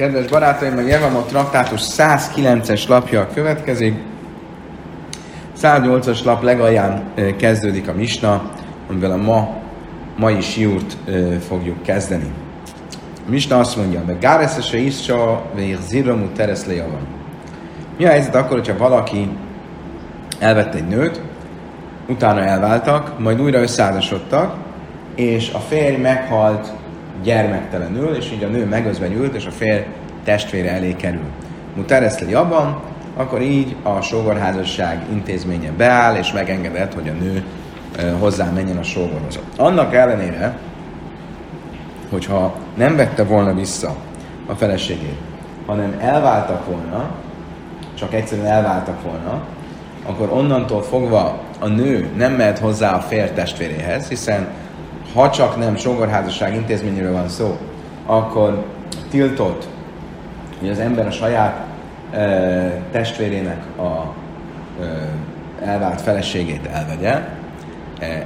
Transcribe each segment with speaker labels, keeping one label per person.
Speaker 1: Kedves barátaim, a traktátus 109-es lapja következik. 108-as lap legalján kezdődik a misna, amivel a ma, mai siúrt fogjuk kezdeni. A misna azt mondja, hogy Gáreszese Isra, vagy Zirramú Tereszle van. Mi a helyzet akkor, hogyha valaki elvette egy nőt, utána elváltak, majd újra összeházasodtak, és a férj meghalt gyermektelenül, és így a nő megözvenyült, és a férj testvére elé kerül. Mutereszli abban, akkor így a sógorházasság intézménye beáll, és megengedett, hogy a nő hozzá menjen a sógorhoz. Annak ellenére, hogyha nem vette volna vissza a feleségét, hanem elváltak volna, csak egyszerűen elváltak volna, akkor onnantól fogva a nő nem mehet hozzá a férj testvéréhez, hiszen ha csak nem sógorházasság intézményéről van szó, akkor tiltott, hogy az ember a saját e, testvérének a e, elvált feleségét elvegye.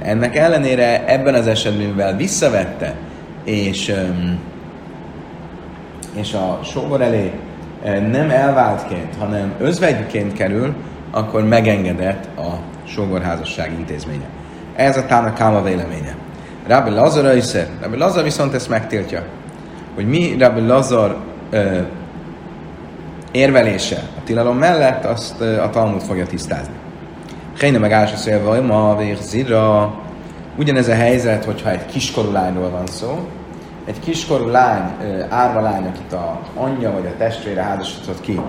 Speaker 1: Ennek ellenére ebben az esetben, mivel visszavette, és, e, és a sógor elé nem elváltként, hanem özvegyként kerül, akkor megengedett a sógorházasság intézménye. Ez a Tána Káma véleménye. Rabbi Lazar iszer. Rabbi Lazar viszont ezt megtiltja. Hogy mi Rabbi Lazar ö, érvelése a tilalom mellett, azt ö, a Talmud fogja tisztázni. Héne meg Ása szélve, ma zira. Ugyanez a helyzet, hogyha egy kiskorú lányról van szó. Egy kiskorú lány, ö, árva lány, akit a anyja vagy a testvére házasított ki,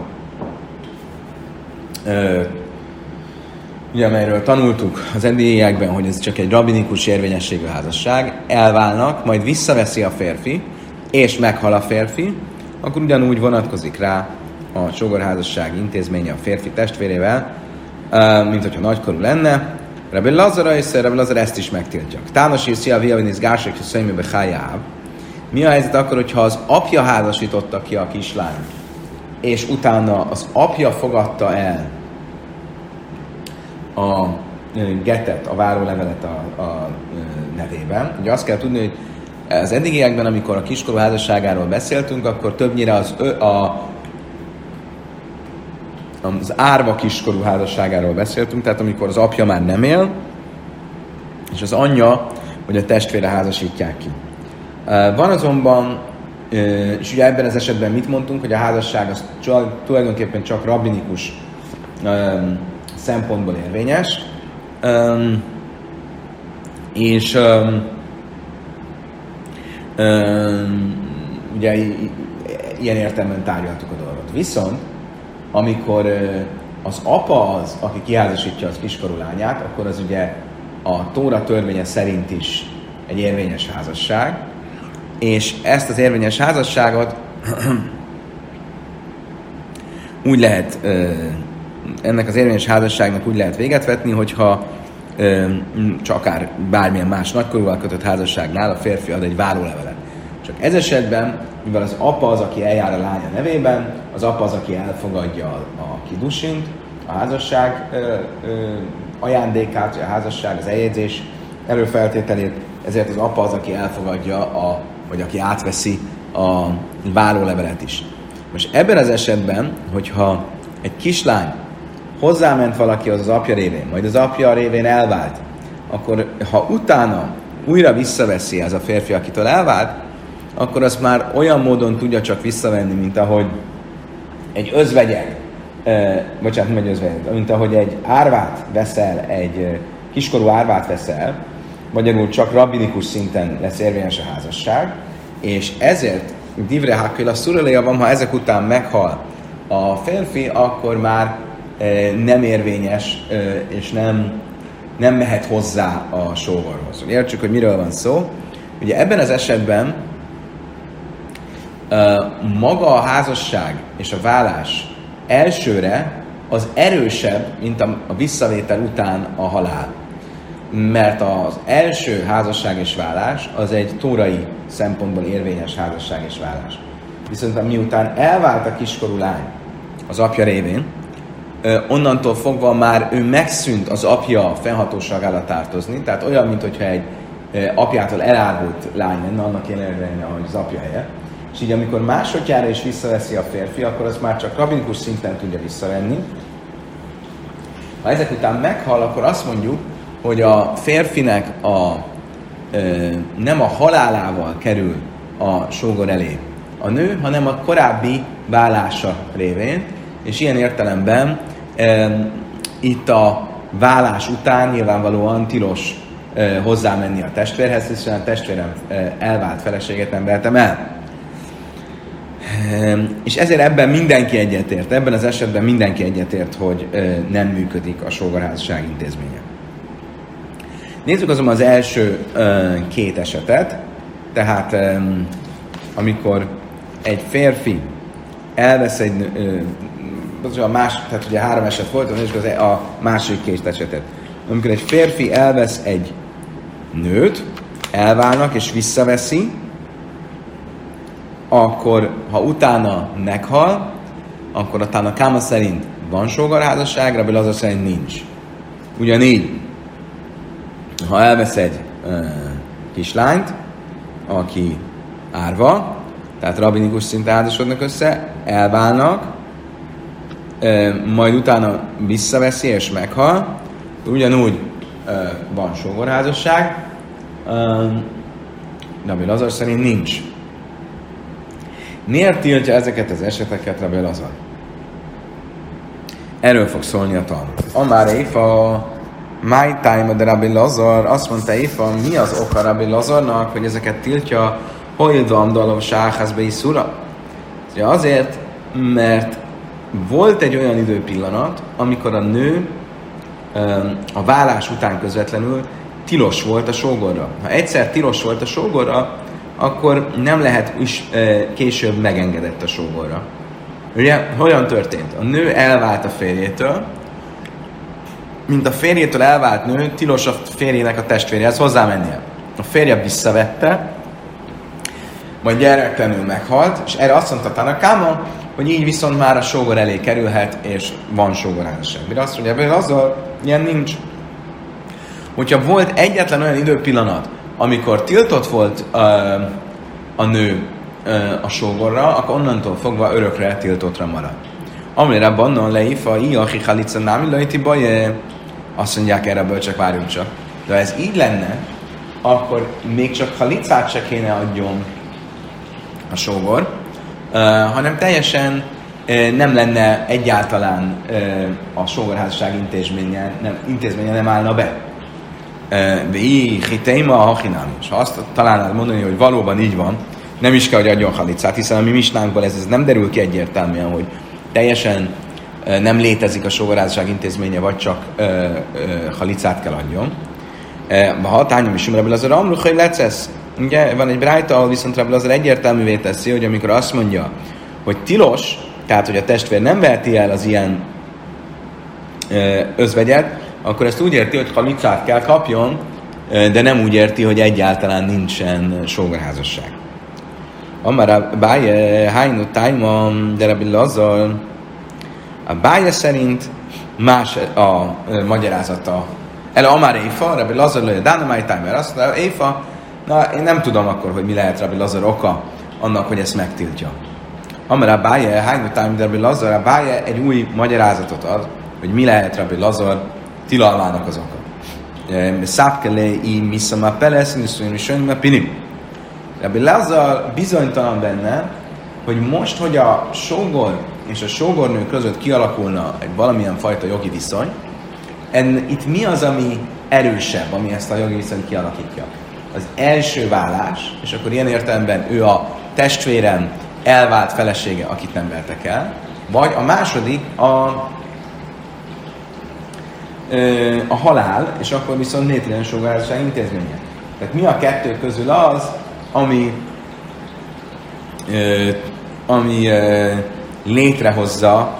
Speaker 1: ö, ugye amelyről tanultuk az eddigiekben, hogy ez csak egy rabinikus érvényességű házasság, elválnak, majd visszaveszi a férfi, és meghal a férfi, akkor ugyanúgy vonatkozik rá a sogorházasság intézménye a férfi testvérével, mint hogyha nagykorú lenne. Rebbe Lazara és Rebbe Lazara ezt is megtiltja. Tános és Szia Viavinis Gásek és Behájáv. Mi a helyzet akkor, hogyha az apja házasította ki a kislányt, és utána az apja fogadta el a getet, a várólevelet a, a nevében. Ugye azt kell tudni, hogy az eddigiekben, amikor a kiskorú házasságáról beszéltünk, akkor többnyire az, a, az árva kiskorú házasságáról beszéltünk, tehát amikor az apja már nem él, és az anyja vagy a testvére házasítják ki. Van azonban, és ugye ebben az esetben mit mondtunk, hogy a házasság az tulajdonképpen csak rabbinikus szempontból érvényes, um, és um, um, ugye ilyen értelemben tárgyaltuk a dolgot. Viszont, amikor az apa az, aki kiházasítja az kiskorú lányát, akkor az ugye a Tóra törvénye szerint is egy érvényes házasság, és ezt az érvényes házasságot úgy lehet uh, ennek az érvényes házasságnak úgy lehet véget vetni, hogyha csak akár bármilyen más nagykorúval kötött házasságnál a férfi ad egy várólevelet. Csak ez esetben, mivel az apa az, aki eljár a lánya nevében, az apa az, aki elfogadja a, a kidusint, a házasság ö, ö, ajándékát, a házasság, az eljegyzés előfeltételét, ezért az apa az, aki elfogadja, a, vagy aki átveszi a várólevelet is. Most ebben az esetben, hogyha egy kislány hozzáment valaki az az apja révén, majd az apja révén elvált, akkor ha utána újra visszaveszi ez a férfi, akitől elvált, akkor azt már olyan módon tudja csak visszavenni, mint ahogy egy özvegyek, eh, bocsánat, nem egy özvegyek, mint ahogy egy árvát veszel, egy kiskorú árvát veszel, magyarul csak rabbinikus szinten lesz érvényes a házasság, és ezért Divre Hakil a szureléja van, ha ezek után meghal a férfi, akkor már nem érvényes, és nem, nem mehet hozzá a sógorhoz. Értsük, hogy miről van szó. Ugye ebben az esetben maga a házasság és a vállás elsőre az erősebb, mint a visszavétel után a halál. Mert az első házasság és vállás az egy tórai szempontból érvényes házasság és vállás. Viszont miután elvált a kiskorú lány az apja révén, onnantól fogva már ő megszűnt az apja fennhatóságára tartozni, tehát olyan, mint hogyha egy apjától elárult lány lenne, annak ellenére, ahogy az apja helye, és így amikor másodjára is visszaveszi a férfi, akkor az már csak rabinikus szinten tudja visszavenni. Ha ezek után meghal, akkor azt mondjuk, hogy a férfinek a, nem a halálával kerül a sógor elé a nő, hanem a korábbi vállása révén, és ilyen értelemben ö, itt a vállás után nyilvánvalóan tilos ö, hozzámenni a testvérhez, hiszen a testvérem ö, elvált feleséget nem vertem el. És ezért ebben mindenki egyetért, ebben az esetben mindenki egyetért, hogy nem működik a sógorházasság intézménye. Nézzük azonban az első két esetet, tehát amikor egy férfi elvesz egy, az a más, tehát ugye három eset volt, az e, a második két esetet. Amikor egy férfi elvesz egy nőt, elválnak és visszaveszi, akkor ha utána meghal, akkor a Káma szerint van sógarházasság, Rabbi Lazar szerint nincs. Ugyanígy, ha elvesz egy uh, kislányt, aki árva, tehát rabinikus szinten házasodnak össze, elválnak, majd utána visszaveszi és meghal, ugyanúgy van sógorházasság, Rabbi Lazar szerint nincs. Miért tiltja ezeket az eseteket Rabbi Lazar? Erről fog szólni a tan. Amár Éfa, my time de Rabbi Lazar, azt mondta Éfa, mi az oka Rabbi Lazarnak, hogy ezeket tiltja Hoildvam dalom sáházbe is szura? Azért, mert volt egy olyan időpillanat, amikor a nő a vállás után közvetlenül tilos volt a sógorra. Ha egyszer tilos volt a sógorra, akkor nem lehet is e, később megengedett a sógorra. Ugye, hogyan történt? A nő elvált a férjétől, mint a férjétől elvált nő, tilos a férjének a testvéréhez hozzámennie. A férje visszavette, majd gyerektelenül meghalt, és erre azt mondta Tanakáma, hogy így viszont már a sógor elé kerülhet, és van sógorházasság. Mire azt mondja, hogy azzal ilyen nincs. Hogyha volt egyetlen olyan időpillanat, amikor tiltott volt uh, a nő uh, a sógorra, akkor onnantól fogva örökre tiltottra marad. Amire bannon leifa, iachi halica námi lejti baj, azt mondják erre ebből csak várjunk csak. De ha ez így lenne, akkor még csak halicát se kéne adjon a sógor, hanem teljesen nem lenne egyáltalán a sógorházasság intézménye nem, intézménye nem állna be. Vei hitéma a hachinám. És ha azt találnád mondani, hogy valóban így van, nem is kell, hogy adjon halicát, hiszen a mi misnánkból ez, ez nem derül ki egyértelműen, hogy teljesen nem létezik a sógorázság intézménye, vagy csak ö, ö, halicát kell adjon. Ha hatányom is Rabbi Lazar Amruch, hogy lecesz. Ugye van egy brájta, ahol viszont Rabbi Lazar egyértelművé teszi, hogy amikor azt mondja, hogy tilos, tehát hogy a testvér nem veheti el az ilyen ö, özvegyet, akkor ezt úgy érti, hogy halicát kell kapjon, de nem úgy érti, hogy egyáltalán nincsen sógorházasság. Amár a báje hájnu tájma, de Rabbi Lazar, a báje szerint más a magyarázata. El Amár Éfa, Rabbi Lazar lője Dánamai Tájmer, azt mondja, Éfa, na én nem tudom akkor, hogy mi lehet Rabbi Lazar oka annak, hogy ezt megtiltja. Amár a báje hájnu tájma, de Rabbi Lazar, a báje egy új magyarázatot ad, hogy mi lehet Rabbi Lazar tilalmának az oka. Szápkele i miszama pelesz, nisztőjön is pinim. Rabbi Lazar bizonytalan benne, hogy most, hogy a sógor és a sógornő között kialakulna egy valamilyen fajta jogi viszony, en, itt mi az, ami erősebb, ami ezt a jogi viszonyt kialakítja? Az első vállás, és akkor ilyen értelemben ő a testvérem elvált felesége, akit nem vertek el, vagy a második a a halál, és akkor viszont létrejön sugárság intézménye. Tehát mi a kettő közül az, ami, ami létrehozza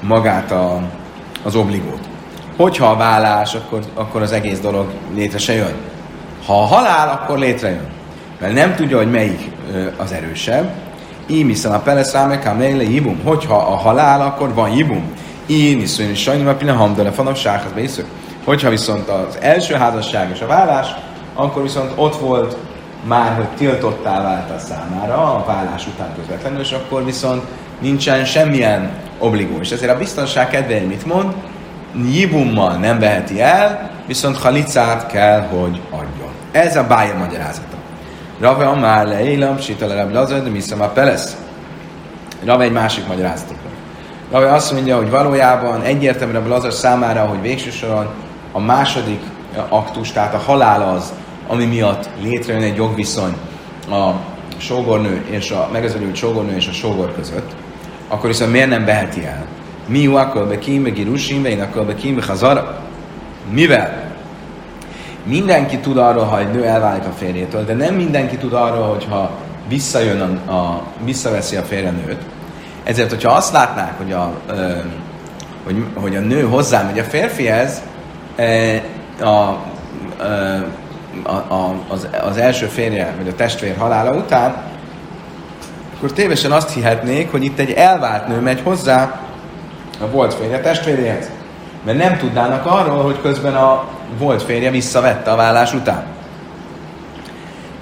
Speaker 1: magát a, az obligót. Hogyha a vállás, akkor, akkor az egész dolog létre se jön. Ha a halál, akkor létrejön. Mert nem tudja, hogy melyik az erősebb. Viszont a pelesz méle jibum. Hogyha a halál, akkor van jibum. Én is szólni sajnálom, mert pillanat hamdele fanok sához bészök. Hogyha viszont az első házasság és a vállás, akkor viszont ott volt már, hogy tiltottá vált a számára a vállás után közvetlenül, és akkor viszont nincsen semmilyen obligó. És ezért a biztonság kedvéért mit mond? Jibummal nem veheti el, viszont halicát kell, hogy adjon. Ez a bája magyarázata. Rave Amár le Élam, Sitale Rab Lazar, de a Pelesz. Rave egy másik magyarázatot. Rave azt mondja, hogy valójában egyértelműen Lazar számára, hogy végső soron a második aktus, tehát a halál az, ami miatt létrejön egy jogviszony a sógornő és a megözölült sógornő és a sógor között, akkor viszont miért nem veheti el? Mi akkor be kim, girusim, ve én akkor be kim, hazara. Mivel? Mindenki tud arról, ha egy nő elválik a férjétől, de nem mindenki tud arról, hogyha visszajön a, a visszaveszi a férje nőt. Ezért, hogyha azt látnák, hogy a, ö, hogy, hogy a nő hozzámegy a férfihez, a, a, a, a, az, az első férje, vagy a testvér halála után, akkor tévesen azt hihetnék, hogy itt egy elvált nő megy hozzá a volt férje testvéréhez. Mert nem tudnának arról, hogy közben a volt férje visszavette a vállás után.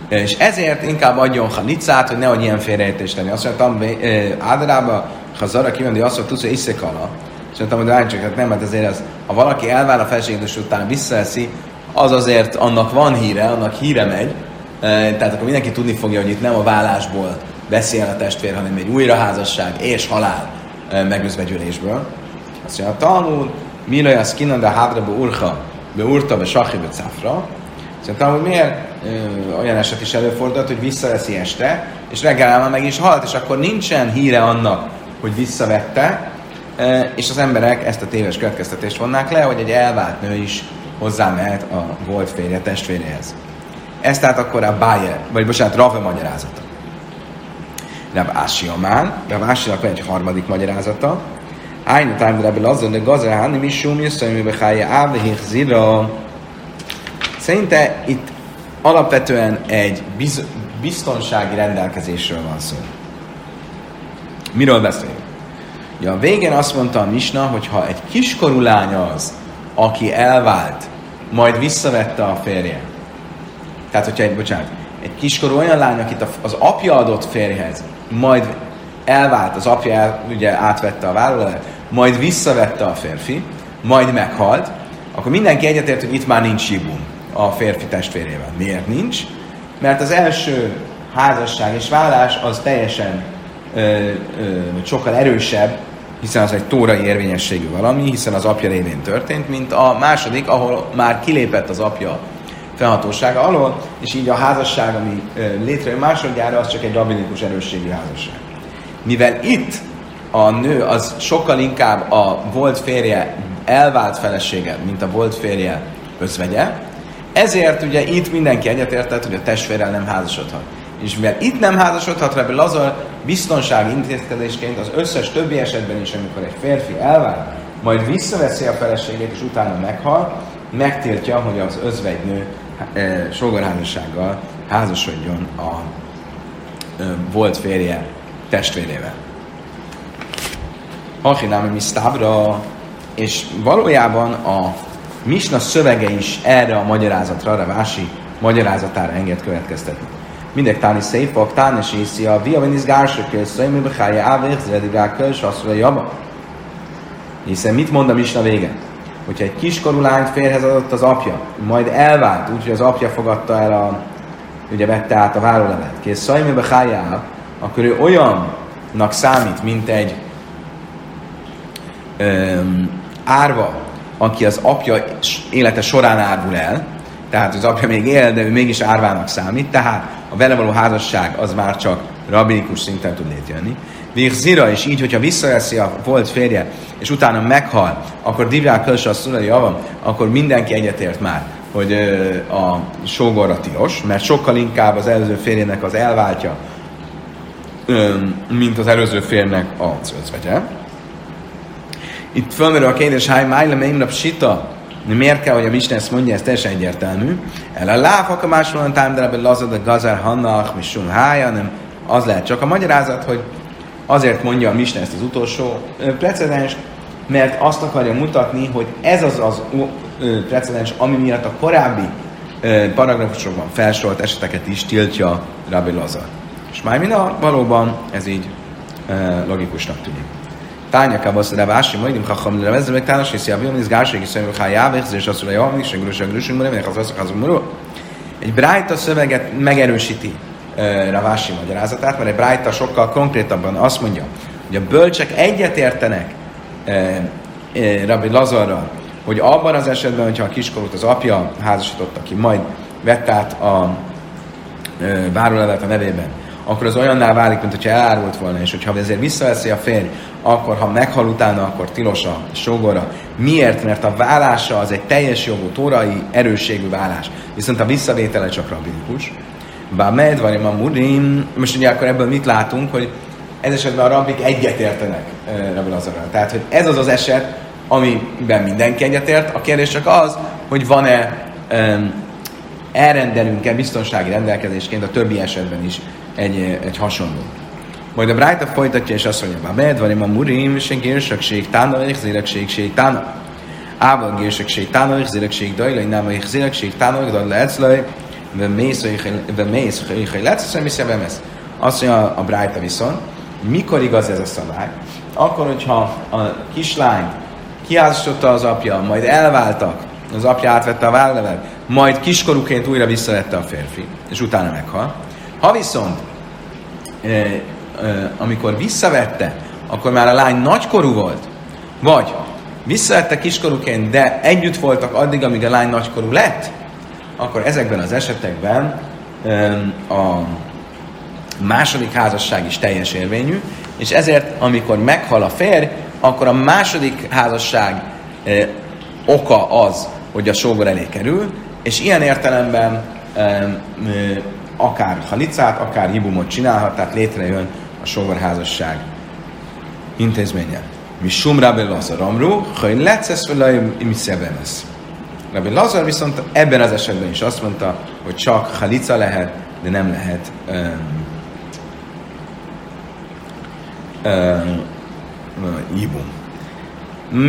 Speaker 1: És ezért inkább adjon halicát, hogy nehogy ilyen félreértést tenni. Azt mondtam, általában, ha Zara kimendi azt, tudsz, hogy iszekala. És mondtam, hogy rány csak, hát nem, mert azért az, ha valaki elvál a feleségedős után visszaeszi, az azért annak van híre, annak híre megy, tehát akkor mindenki tudni fogja, hogy itt nem a vállásból beszél a testvér, hanem egy újraházasság és halál megözvegyülésből. Azt mondja, a Talmud, Milaj az kinan de hádraba urha, be urta be be cafra. Szerintem, hogy miért ö, olyan eset is előfordult, hogy visszaveszi este, és reggel már meg is halt, és akkor nincsen híre annak, hogy visszavette, ö, és az emberek ezt a téves következtetést vonnák le, hogy egy elvált nő is hozzámehet a volt férje testvéréhez. Ez tehát akkor a Bayer, vagy bocsánat, Rave magyarázata. Rav Ási Amán, Rav Ásinak van egy harmadik magyarázata, Ájna tájm Rabbi Lazar, de Gazer Hani Misum, Jösszömi Behája Ávehich Zira. Szerinte itt alapvetően egy biz- biztonsági rendelkezésről van szó. Miről beszélünk? Ja, a végén azt mondta a Misna, hogy ha egy kiskorú lány az, aki elvált, majd visszavette a férje. Tehát, hogyha egy, bocsánat, egy kiskorú olyan lány, akit az apja adott férjhez, majd elvált, az apja ugye átvette a vállalat, majd visszavette a férfi, majd meghalt, akkor mindenki egyetért, hogy itt már nincs jibum a férfi testvérével. Miért nincs? Mert az első házasság és vállás az teljesen ö, ö, sokkal erősebb, hiszen az egy tórai érvényességű valami, hiszen az apja révén történt, mint a második, ahol már kilépett az apja felhatósága alól, és így a házasság, ami létrejön másodjára, az csak egy rabinikus erősségű házasság. Mivel itt a nő az sokkal inkább a volt férje elvált felesége, mint a volt férje özvegye, ezért ugye itt mindenki egyetértett, hogy a testvérrel nem házasodhat. És mivel itt nem házasodhat, Rebbe Lazar biztonsági intézkedésként az összes többi esetben is, amikor egy férfi elvált, majd visszaveszi a feleségét, és utána meghal, megtiltja, hogy az özvegynő e, sógorházassággal házasodjon a e, volt férje testvérével. Hachinámi misztábra, és valójában a Misna szövege is erre a magyarázatra, a Vási magyarázatára enged következtetni. Mindek táni szépak, tánes észi a via venisz gársököl, szajmű behája ávég, zredigákkal, és mondja, jaba. Hiszen mit mond a Misna vége? Hogyha egy kiskorú lányt férhez adott az apja, majd elvált, úgyhogy az apja fogadta el a, ugye vette át a várólevet, kész szajmű behája, akkor ő olyannak számít, mint egy öm, árva, aki az apja élete során árvul el, tehát az apja még él, de ő mégis árvának számít, tehát a vele való házasság az már csak rabinikus szinten tud létrejönni. Vég zira, és így, hogyha visszaveszi a volt férje, és utána meghal, akkor divrák kölse a szülei javam, akkor mindenki egyetért már, hogy a sógorra tilos, mert sokkal inkább az előző férjének az elváltja, mint az előző férnek a özvegye. Itt fölmerül a kérdés, háj májle meimra sita, miért kell, hogy a Misna ezt mondja, ez teljesen egyértelmű. El a láfak a másolan támdelebe lazad a gazár hannach, mi sum hája, nem az lehet csak a magyarázat, hogy azért mondja a Misna ezt az utolsó precedens, mert azt akarja mutatni, hogy ez az az precedens, ami miatt a korábbi paragrafusokban felsorolt eseteket is tiltja Rabbi Lazar. És már minden valóban ez így logikusnak tűnik. Tánya kavasz de vási, majd im hacham le vezre meg tános, és gáség, és szemben hájáv, és azt mondja, hogy és grüsök, grüsünk, mert az azok azok Egy Brájta szöveget megerősíti Ravási magyarázatát, mert egy Brájta sokkal konkrétabban azt mondja, hogy a bölcsek egyetértenek Rabbi Lazarral, hogy abban az esetben, hogyha a kiskorút az apja házasította ki, majd vett át a várólevet a nevében, akkor az olyanná válik, mint hogyha elárult volna, és hogyha ezért visszaveszi a férj, akkor ha meghal utána, akkor tilos a sógora. Miért? Mert a vállása az egy teljes jogú, tórai, erősségű vállás. Viszont a visszavétele csak rabinikus. Bámed, vagy a murim. Most ugye akkor ebből mit látunk, hogy ez esetben a rabbik egyetértenek Rabbi Lazarral. Tehát, hogy ez az az eset, amiben mindenki egyetért. A kérdés csak az, hogy van-e elrendelünk-e biztonsági rendelkezésként a többi esetben is egy, egy hasonló. Majd a Brájta folytatja, és azt mondja, Bábed, van a murim, és gérsökség, tána, és zérekség, tána. Ával gérsökség, tána, és zérekség, dajlai, nem, és zérekség, tána, de lehetszlaj, ve mész, ve mész, hogy lesz, és nem vemesz. Azt mondja a Brájta viszont, mikor igaz ez a szabály? Akkor, hogyha a kislány kiáztotta az apja, majd elváltak, az apja átvette a vállevet, majd kiskorúként újra visszavette a férfi, és utána meghal. Ha viszont, e, e, amikor visszavette, akkor már a lány nagykorú volt, vagy visszavette kiskorúként, de együtt voltak addig, amíg a lány nagykorú lett, akkor ezekben az esetekben e, a második házasság is teljes érvényű, és ezért, amikor meghal a férj, akkor a második házasság e, oka az, hogy a sógor elé kerül, és ilyen értelemben e, e, akár halicát, akár hibumot csinálhat, tehát létrejön a sógorházasság intézménye. Mi sum Rabbi Lazar Amru, hogy lecesz vele mi szebemesz. Rabbi Lazar viszont ebben az esetben is azt mondta, hogy csak halica lehet, de nem lehet um, ibum.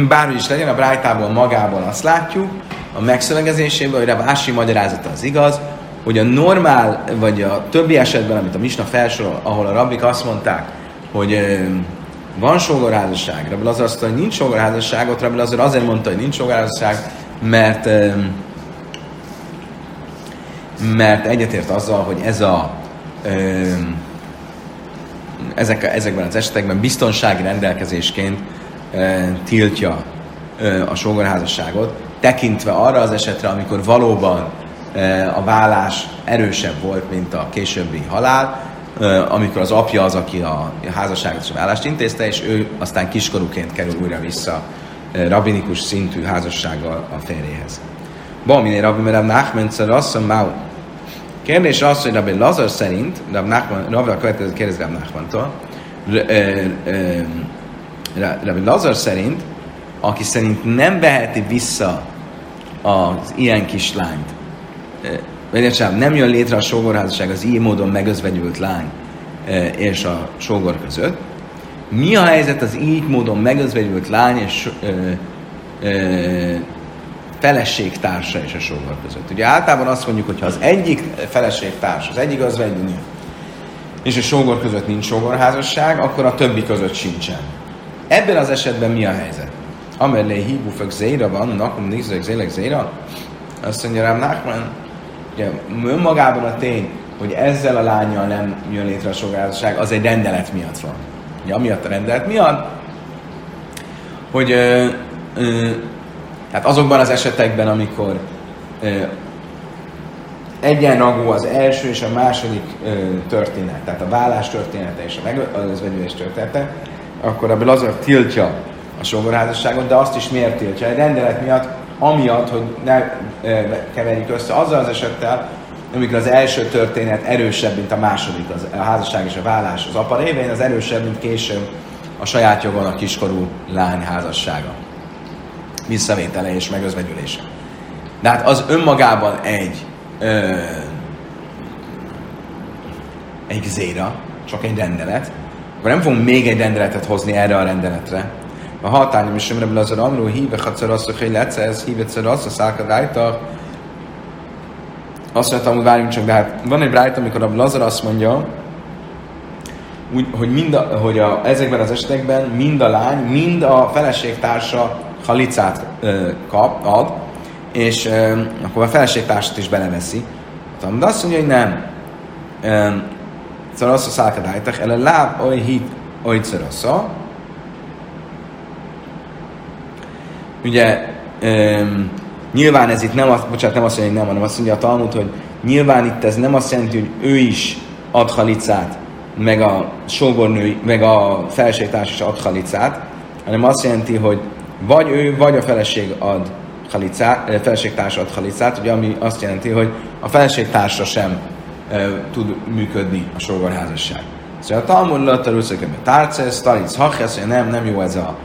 Speaker 1: Bárhogy is legyen, a Brájtából magából azt látjuk, a megszövegezéséből, hogy a Vási magyarázata az igaz, hogy a normál, vagy a többi esetben, amit a Misna felsorol, ahol a rabbik azt mondták, hogy van sógorházasság, Rabbi Lazar azt mondta, hogy nincs sógorházasság, ott Rabbi Lazar azért mondta, hogy nincs sógorházasság, mert mert egyetért azzal, hogy ez a ezek, ezekben az esetekben biztonsági rendelkezésként tiltja a sógorházasságot, tekintve arra az esetre, amikor valóban a vállás erősebb volt, mint a későbbi halál, e, amikor az apja az, aki a házasságot és a vállást intézte, és ő aztán kiskorúként kerül újra vissza e, rabinikus szintű házassággal a férjéhez. Balminé rabbi merem nachmen szerasszom máu Kérdés az, hogy Rabbi Lazar szerint, Rabbi Nachman, Rabbi a következő kérdez Rabbi Nachmantól, Rabbi Lazar szerint, aki szerint nem veheti vissza az ilyen kislányt, vagy nem jön létre a sógorházasság az így módon megözvegyült lány és a sógor között, mi a helyzet az így módon megözvegyült lány és feleségtársa és a sógor között. Ugye általában azt mondjuk, hogy ha az egyik feleségtárs, az egyik az nő, és a sógor között nincs sógorházasság, akkor a többi között sincsen. Ebben az esetben mi a helyzet? Amelé hívú fök zéra van, nakum nézzük zélek zéra, azt mondja rám Nachman, ugye önmagában a tény, hogy ezzel a lányjal nem jön létre a sógorházasság, az egy rendelet miatt van. Ugye amiatt a rendelet miatt, hogy ö, ö, tehát azokban az esetekben, amikor ö, egyenrangú az első és a második ö, történet, tehát a vállás története és a megözvegyülés története, akkor a Lazar tiltja a sógorházasságot, de azt is miért tiltja? Egy rendelet miatt, amiatt, hogy ne ö, keverjük össze azzal az esettel, amikor az első történet erősebb, mint a második, az, a házasság és a vállás az apa révén, az erősebb, mint később a saját jogon a kiskorú lány házassága visszavétele és megözvegyülése. De hát az önmagában egy ö, egy zéra, csak egy rendelet, akkor nem fogunk még egy rendeletet hozni erre a rendeletre. A hatányom is semre az amró híve hatszor az, hogy lesz ez híve ször az, a szálka rájta, azt mondtam, hogy várjunk csak, de hát van egy brájt, amikor a Lazar azt mondja, úgy, hogy, mind a, hogy a, ezekben az esetekben mind a lány, mind a feleségtársa halicát ö, kap, ad, és ö, akkor a feleségtársat is beleveszi. De azt mondja, hogy nem. Ö, szóval szálkadájtak, ele láb oly hit oly cerasza. Ugye ö, nyilván ez itt nem, azt, bocsánat, nem azt mondja, hogy nem, hanem azt mondja a Talmud, hogy nyilván itt ez nem azt jelenti, hogy ő is ad halicát, meg a sógornő, meg a feleségtárs is ad halicát, hanem azt jelenti, hogy vagy ő, vagy a feleség ad halicát, eh, feleségtársa ad halicát, ugye, ami azt jelenti, hogy a feleségtársa sem e, tud működni a sógorházasság. Szóval a Talmud Latar Uszökebe Tárcesz, Talic Hachesz, nem, nem jó ez a,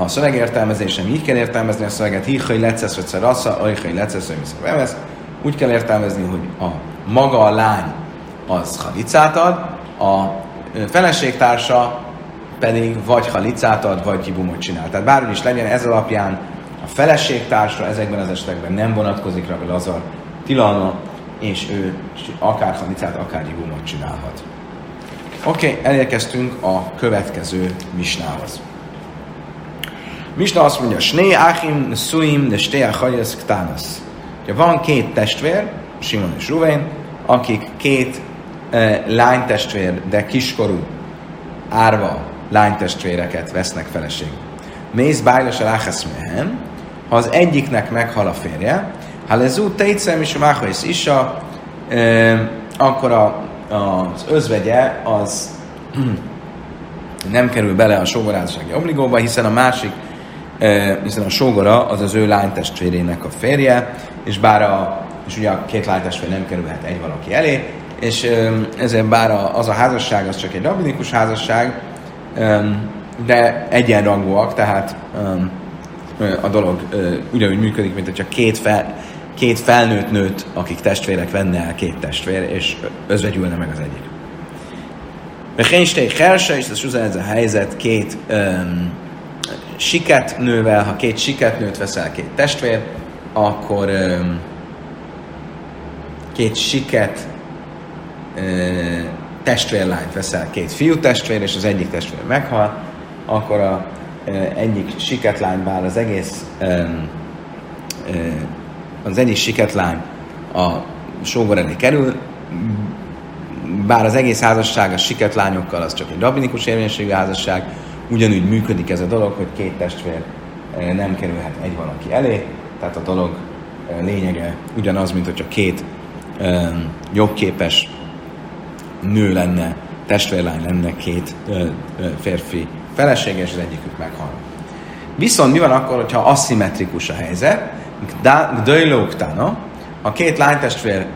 Speaker 1: a szövegértelmezés, nem így kell értelmezni a szöveget, híhai lecesz, hogy szarassa, ajhai lecesz, hogy Úgy kell értelmezni, hogy a maga a lány az halicát ad, a feleségtársa pedig vagy halicát ad, vagy kibumot csinál. Tehát bárhogy is legyen, ez alapján a feleségtársa ezekben az esetekben nem vonatkozik rá Lazar tilalma, és ő akár halicát, akár kibumot csinálhat. Oké, okay, elérkeztünk a következő misnához. Misna azt mondja, Sné Achim Suim de Sté Achajas Ktánasz. Van két testvér, Simon és Ruvén, akik két lánytestvér, de kiskorú árva lánytestvéreket vesznek feleség. Mész bájlas a mehen, ha az egyiknek meghal a férje, ha lezú tejtszem is a is a, akkor a, az özvegye az nem kerül bele a sógorázsági obligóba, hiszen a másik, hiszen a sógora az az ő lánytestvérének a férje, és bár a, és ugye a két lánytestvér nem kerülhet egy valaki elé, és ezért bár az a házasság az csak egy rabinikus házasság, de egyenrangúak, tehát a dolog ugyanúgy működik, mint hogyha két, fel, két felnőtt nőt, akik testvérek venne el két testvér, és özvegyülne meg az egyik. Bechénsték Herse, és ez a helyzet két siket nővel, ha két siket nőt veszel két testvér, akkor két siket testvérlányt veszel, két fiú testvér, és az egyik testvér meghal, akkor a, egyik siketlány, bár az egész az egyik siketlány a sógor elé kerül, bár az egész házasság a siketlányokkal az csak egy rabinikus érvényességű házasság, ugyanúgy működik ez a dolog, hogy két testvér nem kerülhet egy valaki elé, tehát a dolog lényege ugyanaz, mint hogyha két jobbképes nő lenne, testvérlány lenne két férfi felesége, és az egyikük meghal. Viszont mi van akkor, hogyha aszimmetrikus a helyzet? Gdöjlóktana, a két lánytestvér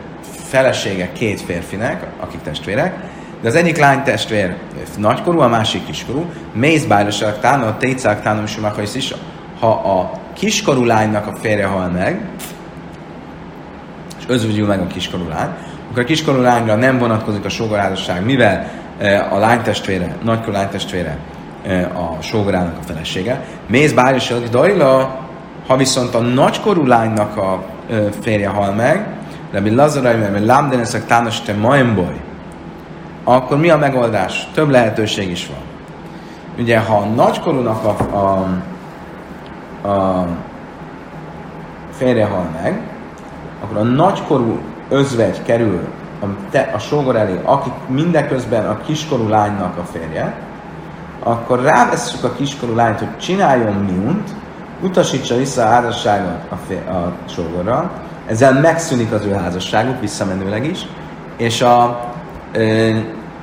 Speaker 1: felesége két férfinek, akik testvérek, de az egyik lánytestvér nagykorú, a másik kiskorú, mész bájlosak tána, a tétszák tána, és is, ha a kiskorú lánynak a férje hal meg, és özvegyül meg a kiskorú lány, akkor a kiskorú lányra nem vonatkozik a sógorházasság, mivel e, a lánytestvére, nagykorú lánytestvére e, a sógorának a felesége. Mész hogy Dajla, ha viszont a nagykorú lánynak a e, férje hal meg, Rabbi Lazarai, mert lámdeneszek tános te majmboly, akkor mi a megoldás? Több lehetőség is van. Ugye, ha a nagykorúnak a, a, a férje hal meg, akkor a nagykorú özvegy kerül a, te, a sógor elé, aki mindeközben a kiskorú lánynak a férje, akkor rávesszük a kiskorú lányt, hogy csináljon miunt, utasítsa vissza a házasságot a, fér, a sógorral, ezzel megszűnik az ő házasságuk, visszamenőleg is, és a,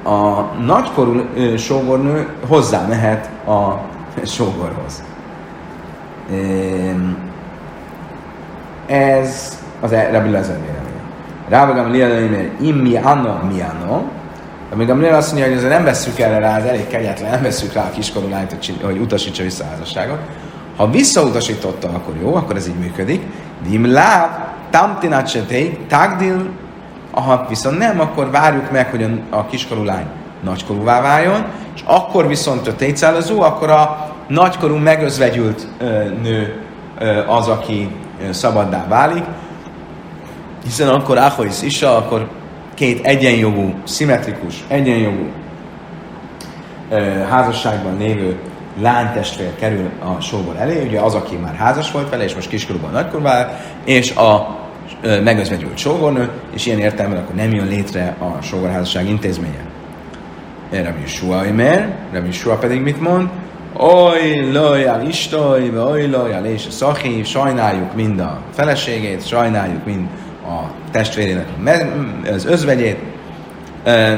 Speaker 1: a nagykorú sógornő hozzá mehet a sógorhoz. Ez az e- Rabbi Lezer Rába Gamliel mert immi anna miano, amíg Gamliel azt mondja, hogy azért nem vesszük erre rá, az elég kegyetlen, nem vesszük rá a kiskorú lányt, hogy utasítsa vissza a házasságot. Ha visszautasította, akkor jó, akkor ez így működik. Dim láv, tamtinacsetei, tagdil, ha viszont nem, akkor várjuk meg, hogy a, a kiskorú lány nagykorúvá váljon, és akkor viszont a tétszálazó, akkor a nagykorú megözvegyült nő az, aki szabaddá válik, hiszen akkor Ahois is, akkor két egyenjogú, szimmetrikus, egyenjogú házasságban lévő lánytestvér kerül a sógor elé, ugye az, aki már házas volt vele, és most kiskorúban nagykorban és a megözvegyült sógornő, és ilyen értelemben akkor nem jön létre a sógorházasság intézménye. Rabbi Shua Imer, Rabbi Shua pedig mit mond? Oly lojal istoj, oly lojal és a szachi, sajnáljuk mind a feleségét, sajnáljuk mind a testvérének az özvegyét.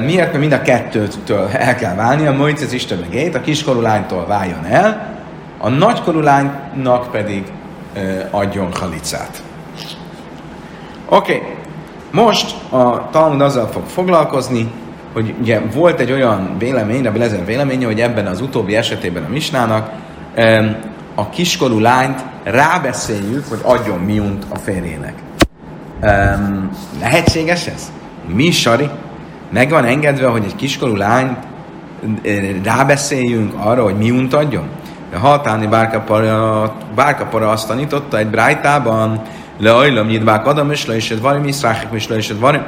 Speaker 1: Miért? Mert mind a kettőtől el kell válni, a Mojcez Isten megét, a kiskorú lánytól váljon el, a nagykorú lánynak pedig adjon halicát. Oké, most a Talmud azzal fog foglalkozni, hogy ugye volt egy olyan vélemény, a Lezer véleménye, hogy ebben az utóbbi esetében a Misnának a kiskorú lányt rábeszéljük, hogy adjon miunt a férjének. Lehetséges ez? Mi, Sari? Meg van engedve, hogy egy kiskorú lány rábeszéljünk arra, hogy miunt adjon? De hatáni bárkapara, bárkapara azt tanította egy brájtában, leajlam nyitbák adam, és le is varim, iszráhik, és le is varim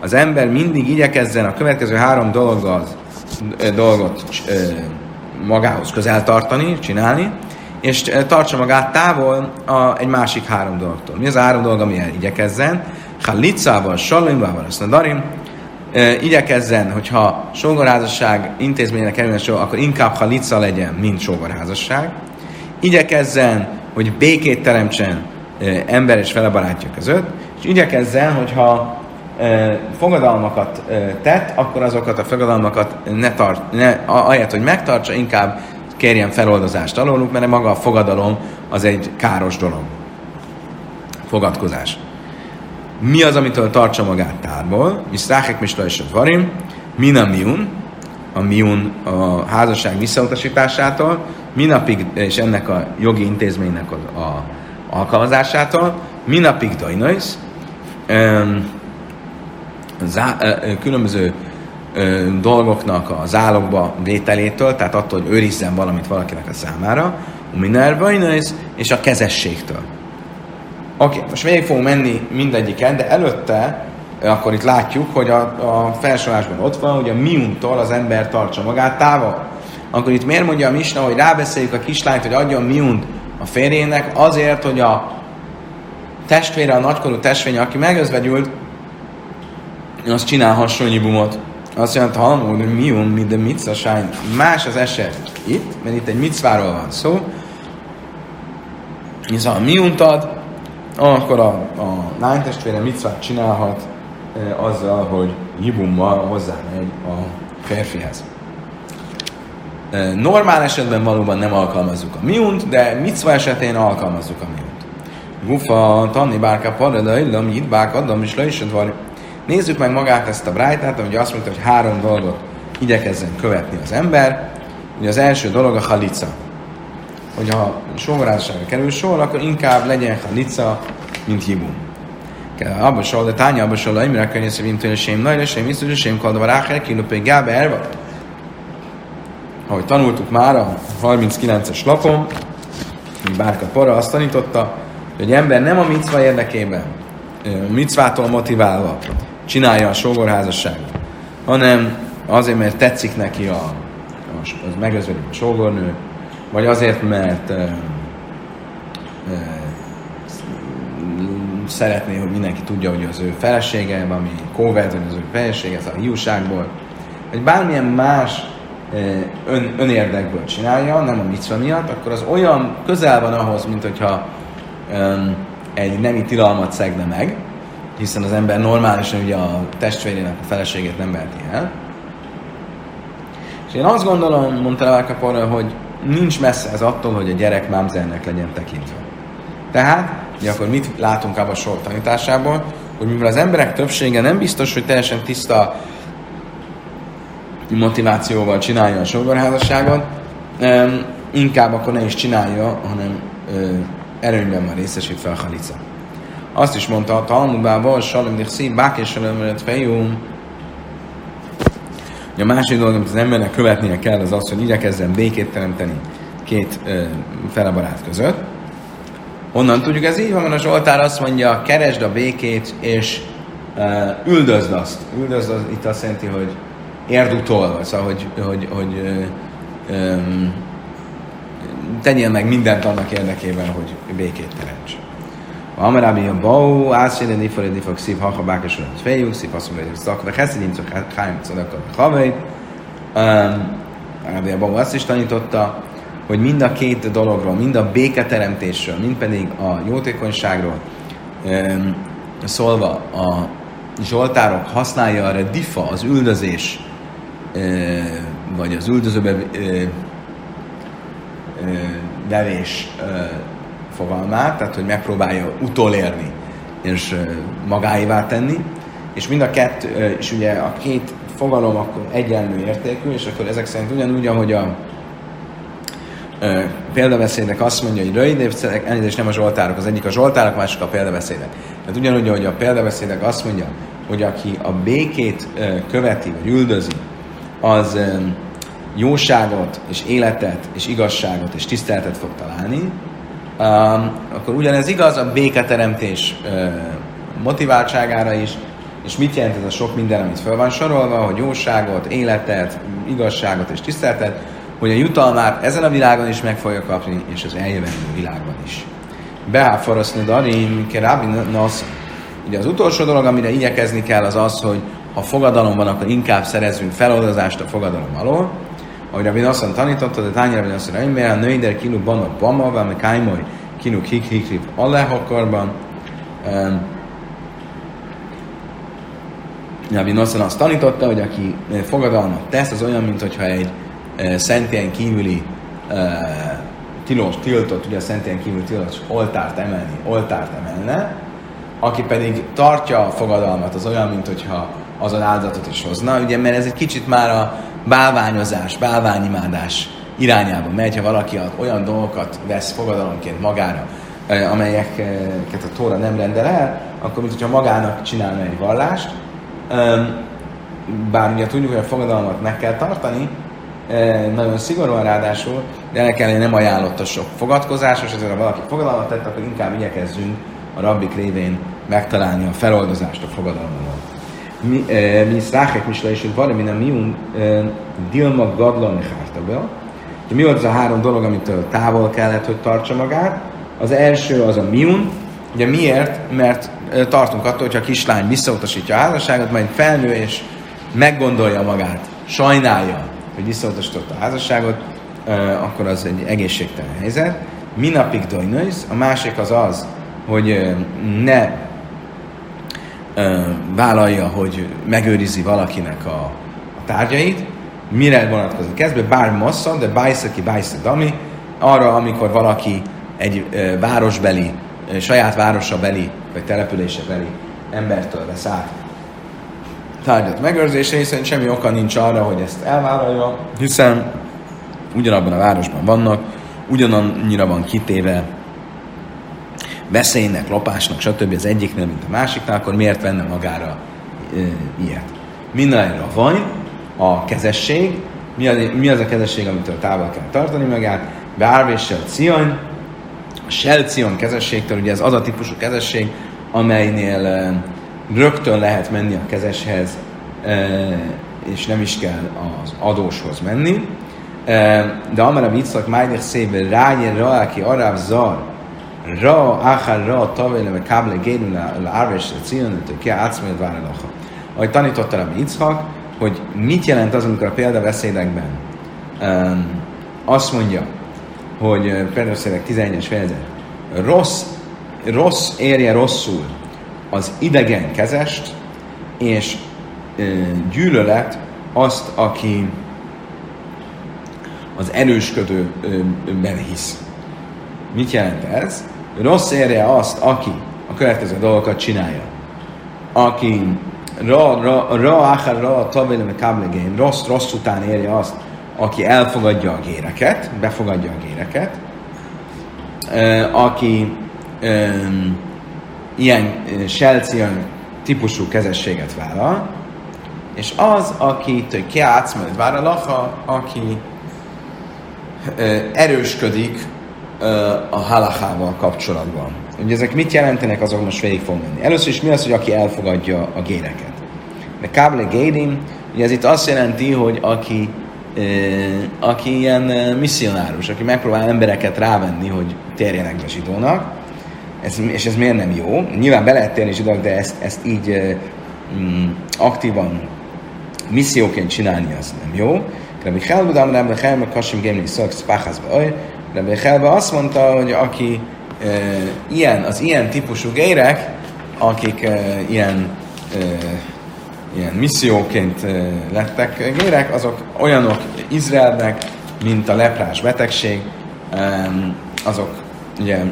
Speaker 1: az ember mindig igyekezzen a következő három dologgal, dolgot magához közel tartani, csinálni, és tartsa magát távol a, egy másik három dologtól. Mi az a három dolog, amilyen igyekezzen? Salimával, azt a darim, igyekezzen, hogyha sógorházasság intézménynek kerülne sor, akkor inkább halica legyen, mint sógorházasság. Igyekezzen, hogy békét teremtsen ember és fele barátja között, és igyekezzen, hogyha fogadalmakat tett, akkor azokat a fogadalmakat ne tart, ne, ahelyett, hogy megtartsa, inkább kérjen feloldozást alóluk, mert maga a fogadalom az egy káros dolog. Fogadkozás. Mi az, amitől tartsa magát tárból? Miszráhek és varim, min a miun, a miun a házasság visszautasításától, minapig, és ennek a jogi intézménynek a, a alkalmazásától, minapig dajnajsz, zá, különböző dolgoknak a zálogba vételétől, tehát attól, hogy őrizzen valamit valakinek a számára, a minervainais és a kezességtől. Oké, okay, most végig fogunk menni mindegyiken, de előtte akkor itt látjuk, hogy a, a felsorolásban ott van, hogy a miuntól az ember tartsa magát távol. Akkor itt miért mondja a Misna, hogy rábeszéljük a kislányt, hogy adjon miunt a férjének, azért, hogy a testvére, a nagykorú testvénye, aki megözvegyült, az csinál hasonlibumot. Azt jelenti, ha hogy mi un, mi de mit sájn. Más az eset itt, mert itt egy micváról van szó. Hiszen ha mi untad, akkor a, a lánytestvére micvát csinálhat e, azzal, hogy hibummal hozzámegy a férfihez. Normál esetben valóban nem alkalmazzuk a miunt, de micva esetén alkalmazzuk a miunt. Gufa, tanni bárka parada, illam, bák, adom, és le is Nézzük meg magát ezt a brájtát, hogy azt mondta, hogy három dolgot igyekezzen követni az ember. Ugye az első dolog a halica. Hogyha sógorázságra kerül sor, akkor inkább legyen halica, mint hibum. Abba sol, de tánya abba sol, imre környező, mint hogy a sém nagy, a sém biztos, a sém kaldva ráher, kilupé gábe erva. Ahogy tanultuk már a 39-es lapon, Bárka Para azt tanította, hogy ember nem a micva érdekében, a micvától motiválva, csinálja a sógorházasságot, hanem azért, mert tetszik neki a, a, az megözvedik a sógornő, vagy azért, mert e, e, szeretné, hogy mindenki tudja, hogy az ő felesége, ami kóvert, az ő felesége, a hiúságból, vagy bármilyen más ön, önérdekből csinálja, nem a micva miatt, akkor az olyan közel van ahhoz, mint hogyha um, egy nemi tilalmat szegne meg, hiszen az ember normálisan ugye a testvérének a feleségét nem verti el. És én azt gondolom, mondta Lelkapora, hogy nincs messze ez attól, hogy a gyerek mámzernek legyen tekintve. Tehát, ugye akkor mit látunk abban a sor tanításából, hogy mivel az emberek többsége nem biztos, hogy teljesen tiszta motivációval csinálja a sógorházasságot, inkább akkor ne is csinálja, hanem erőnyben van részesítve a halica. Azt is mondta a Talmudbában, Salim Dixi, Bák és Salim Fejum. A másik dolog, amit az embernek követnie kell, az az, hogy igyekezzen békét teremteni két ö, között. Honnan tudjuk, ez így van, a Zsoltár azt mondja, keresd a békét, és üldözd azt. Üldözd az, itt azt jelenti, hogy érd utol, szóval, hogy, hogy, hogy um, tegyél meg mindent annak érdekében, hogy békét teremts. Amarábi a bau, átséden nifore nifak szív, ha bákos urat fejük, szív mondja, hogy szakra, heszidim, csak hájm, szadakar, havait. Arabi a bau azt is tanította, hogy mind a két dologról, mind a béketeremtésről, mind pedig a jótékonyságról um, szólva a Zsoltárok használja arra difa, az üldözés, vagy az üldözőbe devés fogalmát, tehát hogy megpróbálja utolérni és magáévá tenni, és mind a kettő, és ugye a két fogalom akkor egyenlő értékű, és akkor ezek szerint ugyanúgy, ahogy a példabeszédek azt mondja, hogy rövidévszerek, elnézést nem a zsoltárok, az egyik a zsoltárok, másik a példabeszédek. Tehát ugyanúgy, ahogy a példabeszédek azt mondja, hogy aki a békét követi, vagy üldözi, az jóságot, és életet, és igazságot, és tiszteletet fog találni, akkor ugyanez igaz a béketeremtés motiváltságára is, és mit jelent ez a sok minden, amit fel van sorolva, hogy jóságot, életet, igazságot és tiszteletet, hogy a jutalmát ezen a világon is meg fogja kapni, és az eljövendő világban is. Beáforoszni darim, kerábi nasz. Ugye az utolsó dolog, amire igyekezni kell, az az, hogy ha fogadalom van, akkor inkább szerezzünk feloldozást a fogadalom alól. Ahogy Rabbi Nassan tanította, de tányra Rabbi Nassan Reimer, a nőider kinu bama bama, vagy kájmoly kinu hik hik hik alehakarban. Rabbi Nassan azt tanította, hogy aki fogadalmat tesz, az olyan, mintha egy szentélyen kívüli tilos, tiltott, ugye a szentélyen kívül tilos oltárt emelni, oltárt emelne, aki pedig tartja a fogadalmat, az olyan, mint hogyha az áldozatot is hozna, ugye, mert ez egy kicsit már a bálványozás, bálványimádás irányába megy, ha valaki olyan dolgokat vesz fogadalomként magára, amelyeket a Tóra nem rendel el, akkor mint hogyha magának csinálna egy vallást, bár ugye tudjuk, hogy a fogadalmat meg kell tartani, nagyon szigorúan ráadásul, de el kell, nem ajánlott a sok fogadkozásos, ezért ha valaki fogadalmat tett, akkor inkább igyekezzünk a rabbik révén megtalálni a feloldozást a fogadalommal. Mi szrákek misle is, hogy valami nem miun dilma gadlan hártabel. Mi volt az a három dolog, amitől távol kellett, hogy tartsa magát? Az első az a miun, Ugye miért? Mert tartunk attól, hogyha a kislány visszautasítja a házasságot, majd felnő és meggondolja magát, sajnálja, hogy visszautasította a házasságot, akkor az egy egészségtelen helyzet. Minapig dojnősz, a másik az az, hogy ne vállalja, hogy megőrizi valakinek a, a tárgyait. Mire vonatkozik ez? Bár massza, de bájszaki bájszak dami, arra, amikor valaki egy városbeli, saját városa beli, vagy települése beli embertől vesz át tárgyat megőrzése, hiszen semmi oka nincs arra, hogy ezt elvállalja, hiszen ugyanabban a városban vannak, ugyanannyira van kitéve veszélynek, lopásnak, stb. az egyiknél, mint a másiknál, akkor miért venne magára e, ilyet? Minden a van, a kezesség, mi az, mi az a kezesség, amitől távol kell tartani magát, beárvéssel cion, a selcion kezességtől, ugye ez az a típusú kezesség, amelynél e, rögtön lehet menni a kezeshez, és nem is kell az adóshoz menni. De amara viccak májder szébe rájén ra, aki aráv zar, ra, áhár ra, tavéle, meg káble génül le árvés, cion, ki átszmélt váralacha. Ahogy tanította a Yitzhak, hogy mit jelent az, amikor a példabeszédekben um, azt mondja, hogy példabeszédek 11-es fejezet, rossz, rossz érje rosszul az idegen kezest, és e, gyűlölet azt, aki az erősködőben hisz. Mit jelent ez? Rossz érje azt, aki a következő dolgokat csinálja. Aki ra, ra, ra, áhár, ra, tavéle, káblegén, rossz, rossz után érje azt, aki elfogadja a géreket, befogadja a géreket, aki um, ilyen selcian típusú kezességet vállal, és az, akit kiátsz, majd vár a laha, aki erősködik a halachával kapcsolatban. Ugye ezek mit jelentenek, azok most végig fog menni. Először is mi az, hogy aki elfogadja a géreket. De káble gédim, ugye ez itt azt jelenti, hogy aki, aki ilyen misszionárus, aki megpróbál embereket rávenni, hogy térjenek be zsidónak, ez, és ez miért nem jó? Nyilván be lehet térni zsidók, de ezt, ezt így mm, aktívan misszióként csinálni az nem jó. Rabbi Helbudam, Rabbi Helbudam, Kasim Gémli Szaksz, Páhászba, Rabbi Helbe azt mondta, hogy aki e, ilyen, az ilyen típusú gérek, akik e, ilyen, e, ilyen misszióként e, lettek gérek, azok olyanok Izraelnek, mint a leprás betegség, e, azok ugye e,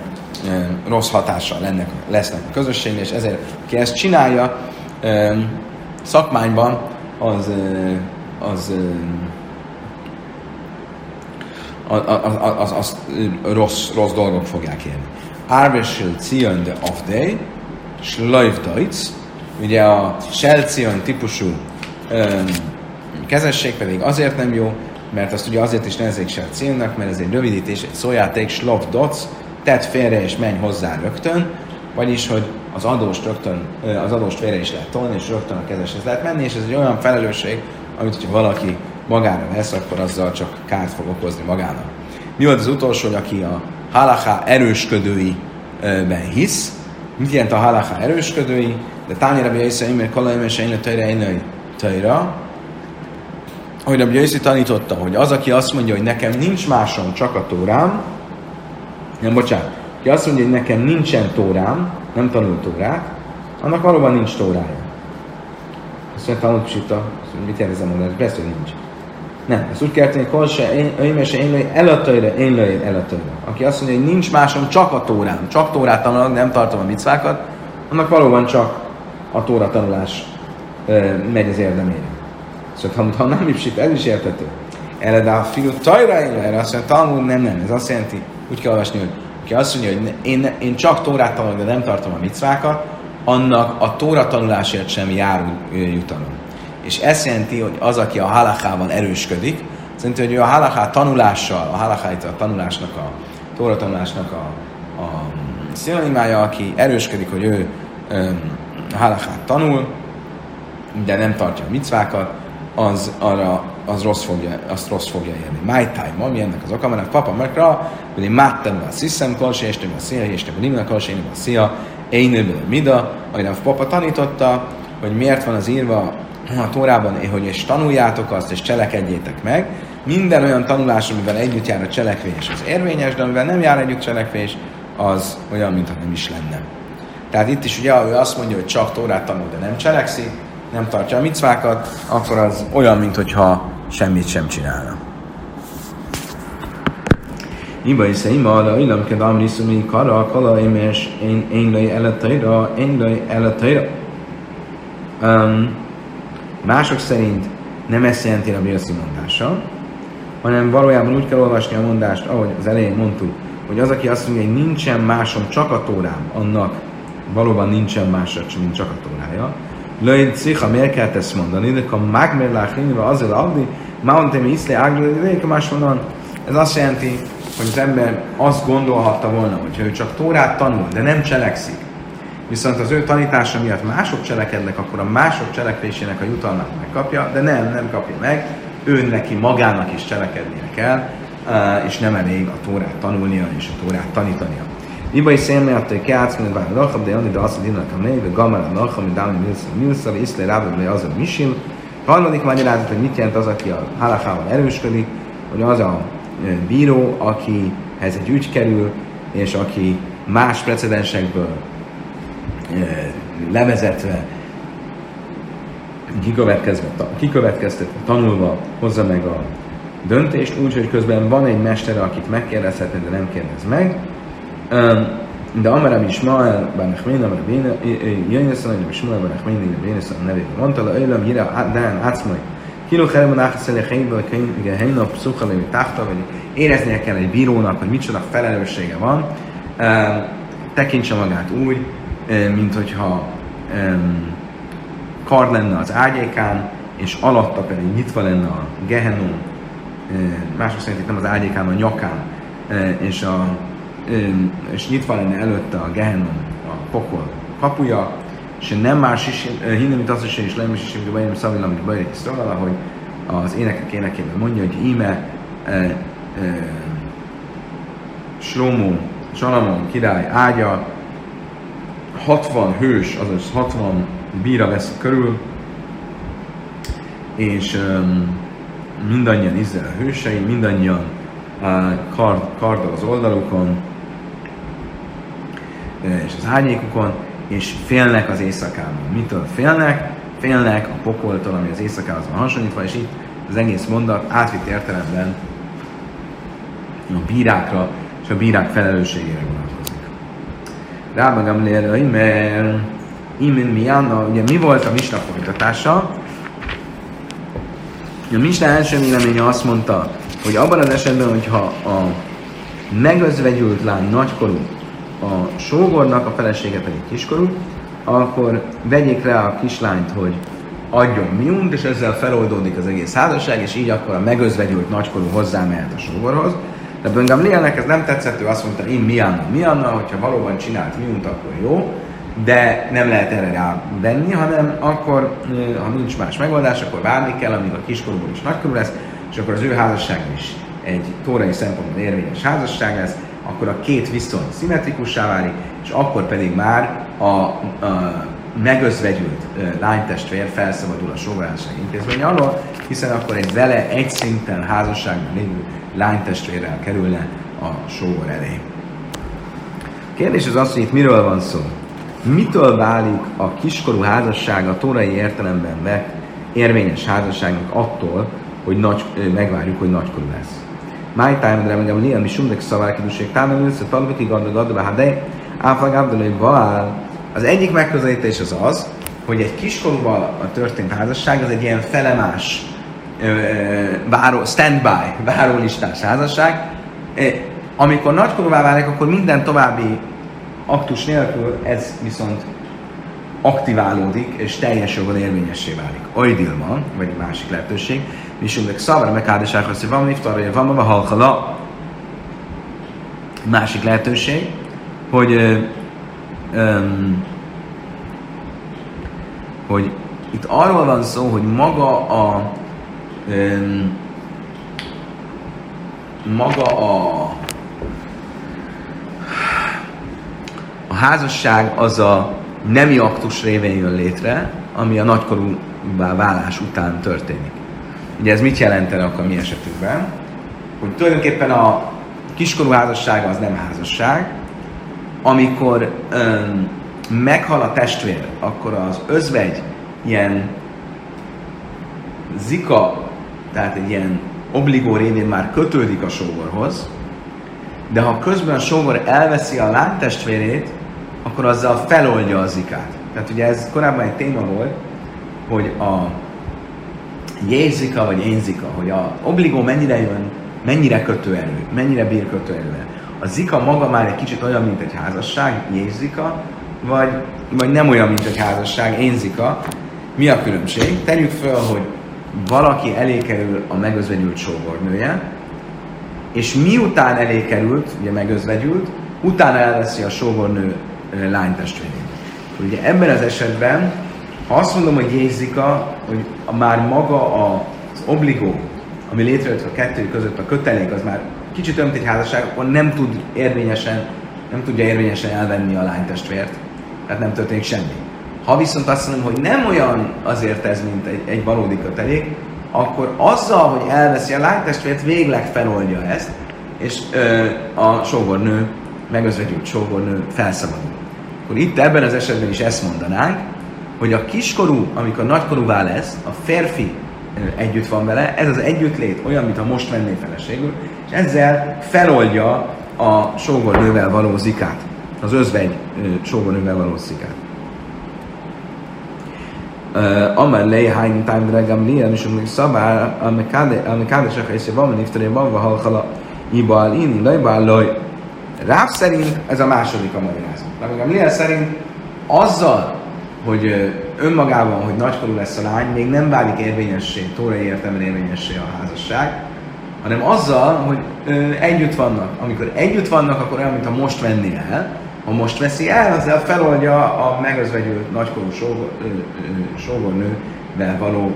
Speaker 1: rossz hatással lennek, lesznek a közösségnél, és ezért ki ezt csinálja, e, szakmányban az, az, az az, rossz, rossz dolgok fogják élni. Árvesil Cion de day, Schleif Deutz, ugye a Shell típusú um, kezesség pedig azért nem jó, mert azt ugye azért is nevezik Shell Cionnak, mert ez egy rövidítés, egy szójáték, Schlof Dots, tedd félre és menj hozzá rögtön, vagyis, hogy az adóst rögtön, az adóst félre is lehet tolni, és rögtön a kezeshez lehet menni, és ez egy olyan felelősség, amit, hogyha valaki magára vesz, akkor azzal csak kárt fog okozni magának. Mi volt az utolsó, hogy aki a halaká erősködőiben hisz? Mit jelent a halaká erősködői? De tányira bi Jaisza Imer Kalaim és Én Tejre Én Tejra. Hogy Rabbi tanította, hogy az, aki azt mondja, hogy nekem nincs másom, csak a tórám, nem, bocsánat, aki azt mondja, hogy nekem nincsen tórám, nem tanul tórát, annak valóban nincs tórája. Azt mondja, tanult psita, mit jelent ez a mondás? Persze, nincs. Nem, ezt úgy kell tenni, hogy se én se én lőj el a tőre, én lőj el a tőre. Aki azt mondja, hogy nincs másom, csak a tórám, csak tórát tanulok, nem tartom a micvákat, annak valóban csak a tóra tanulás e, megy az érdemére. Szóval ha, nem ipsít, ez is értető. Erre de a fiú tajra erre azt mondja, tanul, nem, nem, ez azt jelenti, úgy kell olvasni, hogy aki azt mondja, hogy én, én csak tórát tanulok, de nem tartom a micvákat, annak a tóra tanulásért sem járul jutalom. És ez jelenti, hogy az, aki a halachában erősködik, szerint, hogy ő a halachá tanulással, a halachá a tanulásnak, a tóra tanulásnak a, a szinonimája, aki erősködik, hogy ő a halachát tanul, de nem tartja a micvákat, az arra az rossz fogja, azt rossz fogja érni. My time, ami ennek az oka, mert papa megra, hogy én máttam a sziszem, kolsé, és a szia, és a nimna, kolsé, a szia, én mida, ahogy a papa tanította, hogy miért van az írva a Tórában, hogy és tanuljátok azt, és cselekedjétek meg. Minden olyan tanulás, amivel együtt jár a cselekvés, az érvényes, de amivel nem jár együtt cselekvés, az olyan, mintha nem is lenne. Tehát itt is ugye, ő azt mondja, hogy csak Tórát tanul, de nem cselekszik, nem tartja a micvákat, akkor az olyan, mintha semmit sem csinálna. Iba is ima, de illam kell amri szumi kara, kala émes, én, én lej eletaira, én lej eletaira. Um, Mások szerint nem ezt jelenti a Yossi mondása, hanem valójában úgy kell olvasni a mondást, ahogy az elején mondtuk, hogy az, aki azt mondja, hogy nincsen másom, csak a tórám, annak valóban nincsen másra, mint csak a tórája. Löjn cicha, miért kell ezt mondani? De ha magmerlák lényve azért adni, Mountem iszle ágli, más mondan, ez azt jelenti, hogy az ember azt gondolhatta volna, hogy ő csak tórát tanul, de nem cselekszik, viszont az ő tanítása miatt mások cselekednek, akkor a mások cselekvésének a jutalmát megkapja, de nem, nem kapja meg, ő neki magának is cselekednie kell, és nem elég a Tórát tanulnia és a Tórát tanítania. Iba is szélme a te keátsz, mint bár lachab, de jönni, de azt mondja, hogy a mély, gamar a lachab, mint dámi milsza, vagy iszle rábad, le az a misim. Harmadik magyarázat, hogy mit jelent az, aki a halachával erősködik, hogy az a bíró, akihez egy ügy kerül, és aki más precedensekből levezetve, kikövetkeztetve, tanulva hozza meg a döntést, úgyhogy közben van egy mestere, akit megkérdezhetne, de nem kérdez meg. De Amaram Ismael, Banachmén, Amaram Jönneszön, hogy Ismael, Banachmén, Jönneszön nevében. Mondta, le Öylem, Hira, Dán, Ácmai, Kilo Herman Ácmai, Helybe, Helyna, Pszucha, Levi, Táhta, vagy éreznie kell egy bírónak, hogy micsoda felelőssége van, tekintse magát úgy, mint hogyha kard lenne az ágyékán, és alatta pedig nyitva lenne a gehenom, mások szerint itt nem az ágyékán, a nyakán, és a és nyitva lenne előtte a Gehenom, a pokol kapuja, és nem más hinnem, mint az is, és nem is is, mint bajom szavillam, mint bajom szólal, hogy az énekek énekében mondja, hogy íme e, e, Slomó, Salamon király ágya, 60 hős, azaz 60 bíra vesz körül, és um, mindannyian Izrael hősei, mindannyian uh, kard, kard az oldalukon, és az árnyékukon, és félnek az éjszakában. Mitől félnek? Félnek a pokoltól, ami az éjszakához van hasonlítva, és itt az egész mondat átvitt értelemben a bírákra és a bírák felelősségére vonatkozik. Rába Gamliel, mert Imin Mianna, ugye mi volt a Misna folytatása? A Misna első véleménye azt mondta, hogy abban az esetben, hogyha a megözvegyült lány nagykorú, a sógornak, a felesége pedig kiskorú, akkor vegyék rá a kislányt, hogy adjon miunt, és ezzel feloldódik az egész házasság, és így akkor a megözvegyült nagykorú hozzámehet a sógorhoz. De Böngam Lielnek ez nem tetszett, ő azt mondta, én mianna, mianna, hogyha valóban csinált miunt, akkor jó, de nem lehet erre rávenni, hanem akkor, ha nincs más megoldás, akkor várni kell, amíg a kiskorúból is nagykorú lesz, és akkor az ő házasság is egy tórai szempontból érvényes házasság lesz, akkor a két viszony szimmetrikussá válik, és akkor pedig már a, a megözvegyült lánytestvér felszabadul a sógorházasság intézménye alól, hiszen akkor egy vele egy szinten házasságban lévő lánytestvérrel kerülne a sógor elé. Kérdés az az, hogy itt miről van szó. Mitől válik a kiskorú házasság a tórai értelemben vett érvényes házasságnak attól, hogy nagy, megvárjuk, hogy nagykorú lesz? My time, de hogy mi sumdek szavál kiduség támadni, szóval tanulni, gadda, gadda, hát de áflag val. Az egyik megközelítés az az, hogy egy kiskorúval a történt házasság az egy ilyen felemás, váró, standby, várólistás házasság. Amikor nagykorúvá válik, akkor minden további aktus nélkül ez viszont aktiválódik, és teljes jogon érvényessé válik. Oidil van, vagy másik lehetőség, Misumnek szavra meghádasság, hogy van niftarja, van ma halkala. Másik lehetőség, hogy um, hogy itt arról van szó, hogy maga a um, maga a a házasság az a nemi aktus révén jön létre, ami a nagykorúvá válás után történik. Ugye ez mit jelentene akkor mi esetünkben? Hogy tulajdonképpen a kiskorú házasság az nem házasság, amikor öm, meghal a testvér, akkor az özvegy ilyen zika, tehát egy ilyen obligó révén már kötődik a sógorhoz, de ha közben a sógor elveszi a lánytestvérét, akkor azzal feloldja a zikát. Tehát ugye ez korábban egy téma volt, hogy a jézika vagy énzika, hogy a obligó mennyire jön, mennyire kötőerő, mennyire bír kötőerővel. A zika maga már egy kicsit olyan, mint egy házasság, jézika, vagy, vagy nem olyan, mint egy házasság, énzika. Mi a különbség? Tegyük föl, hogy valaki elé kerül a megözvegyült sógornője, és miután elé került, ugye megözvegyült, utána elveszi a sógornő lánytestvérét. Ugye ebben az esetben, ha azt mondom, hogy Jézika, hogy már maga az obligó, ami létrejött a kettő között, a kötelék, az már kicsit olyan, egy házasság, akkor nem tud érvényesen, nem tudja érvényesen elvenni a lánytestvért. Tehát nem történik semmi. Ha viszont azt mondom, hogy nem olyan azért ez, mint egy, egy valódi kötelék, akkor azzal, hogy elveszi a lánytestvért, végleg feloldja ezt, és ö, a sógornő, megözvegyült sógornő felszabadul. Akkor itt ebben az esetben is ezt mondanánk, hogy a kiskorú, amikor nagykorúvá lesz, a férfi együtt van vele, ez az együttlét olyan, mintha most venné feleségül, és ezzel feloldja a sógornővel való zikát, az özvegy sógornővel való zikát. Amar lei hain time dregam lia, és amik szabár, amikádes akár van, van iftaré, van, van halkala, ibal, inni, lajbál, laj. Ráv szerint ez a második a magyarázat. Dregam lia szerint azzal, hogy önmagában, hogy nagykorú lesz a lány, még nem válik érvényessé, tórai értelemben érvényessé a házasság, hanem azzal, hogy ö, együtt vannak. Amikor együtt vannak, akkor olyan, mintha most venni el. Ha most veszi el, azzal feloldja a megözvegyült nagykorú sógornővel való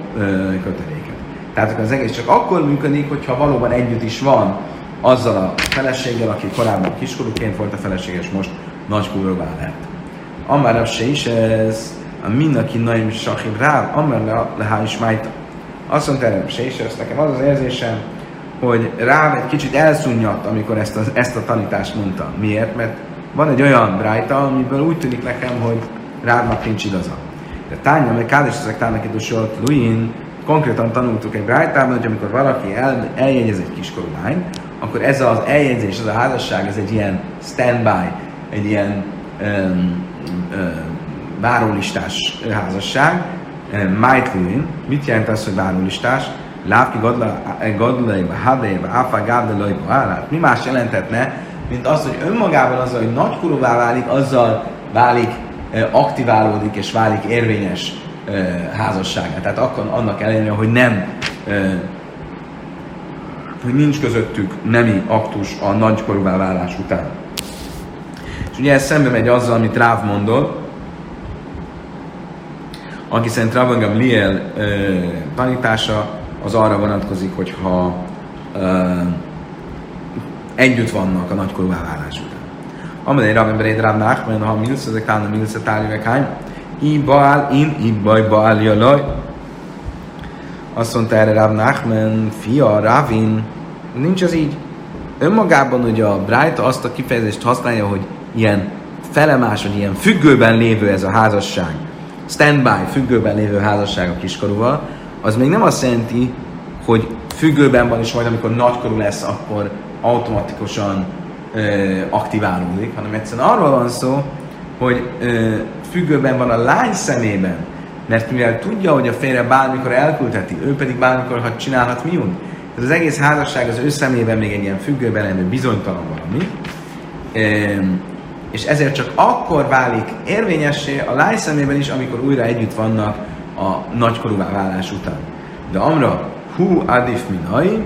Speaker 1: köteléket. Tehát az egész csak akkor működik, hogyha valóban együtt is van azzal a feleséggel, aki korábban kiskorúként volt a feleséges, most nagykorúvá lett. Amár se is ez, a mindenki naim sachib rá, amár lehá is májta. Azt mondta erre se is ez, nekem az az érzésem, hogy rá egy kicsit elszúnnyadt, amikor ezt a, ezt a tanítást mondta. Miért? Mert van egy olyan brájta, amiből úgy tűnik nekem, hogy rádnak nincs igaza. De tánya, meg kádés ezek tának idősolt Luin, konkrétan tanultuk egy brájtában, hogy amikor valaki el, eljegyez egy kiskorú lányt, akkor ez az eljegyzés, ez a házasság, ez egy ilyen standby, egy ilyen um, um, várólistás házasság. Májtluin, mit jelent az, hogy várólistás? Lápki gadlaiba, hadaiba, áfá gárdalaiba, állát. Mi más jelentetne, mint az, hogy önmagában azzal, hogy nagykorúvá válik, azzal válik, aktiválódik és válik érvényes házassága. Tehát akkor annak ellenére, hogy nem hogy nincs közöttük nemi aktus a nagykorúvá válás után. És ugye ez szembe megy azzal, amit Ráv mondott, aki szerint Rav Gamliel tanítása az arra vonatkozik, hogyha ö, együtt vannak a nagykorú válás után. Amelé Rav Emberéd Rav Nachman, ha milsz, ezek talán a milsz a tálivekány, i baál in, i baj baál jalaj. Azt mondta erre Rav Nachman, fia, Ravin, nincs az így. Önmagában ugye a Bright azt a kifejezést használja, hogy ilyen felemás, vagy ilyen függőben lévő ez a házasság, standby, függőben lévő házasság a kiskorúval, az még nem azt jelenti, hogy függőben van, és majd amikor nagykorú lesz, akkor automatikusan ö, aktiválódik, hanem egyszerűen arról van szó, hogy ö, függőben van a lány szemében, mert mivel tudja, hogy a férje bármikor elküldheti, ő pedig bármikor ha csinálhat miút. Ez az egész házasság az ő szemében még egy ilyen függőben levő bizonytalan valami. Ö, és ezért csak akkor válik érvényessé a lány szemében is, amikor újra együtt vannak a nagykorúvá válás után. De amra, hu adif minai,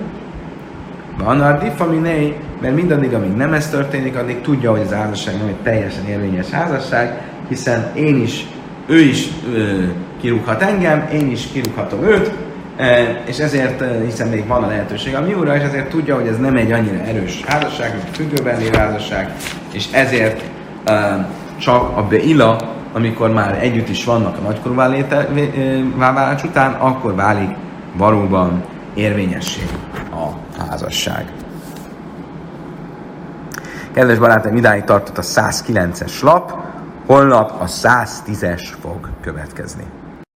Speaker 1: van adif minai, mert mindaddig, amíg nem ez történik, addig tudja, hogy az házasság nem egy teljesen érvényes házasság, hiszen én is, ő is ö, kirúghat engem, én is kirúghatom őt, és ezért, hiszen még van a lehetőség a miúra, és ezért tudja, hogy ez nem egy annyira erős házasság, mint függőben lévő házasság, és ezért csak a beila, amikor már együtt is vannak a nagykorú válás után, akkor válik valóban érvényessé a házasság. Kedves barátaim, idáig tartott a 109-es lap, holnap a 110-es fog következni.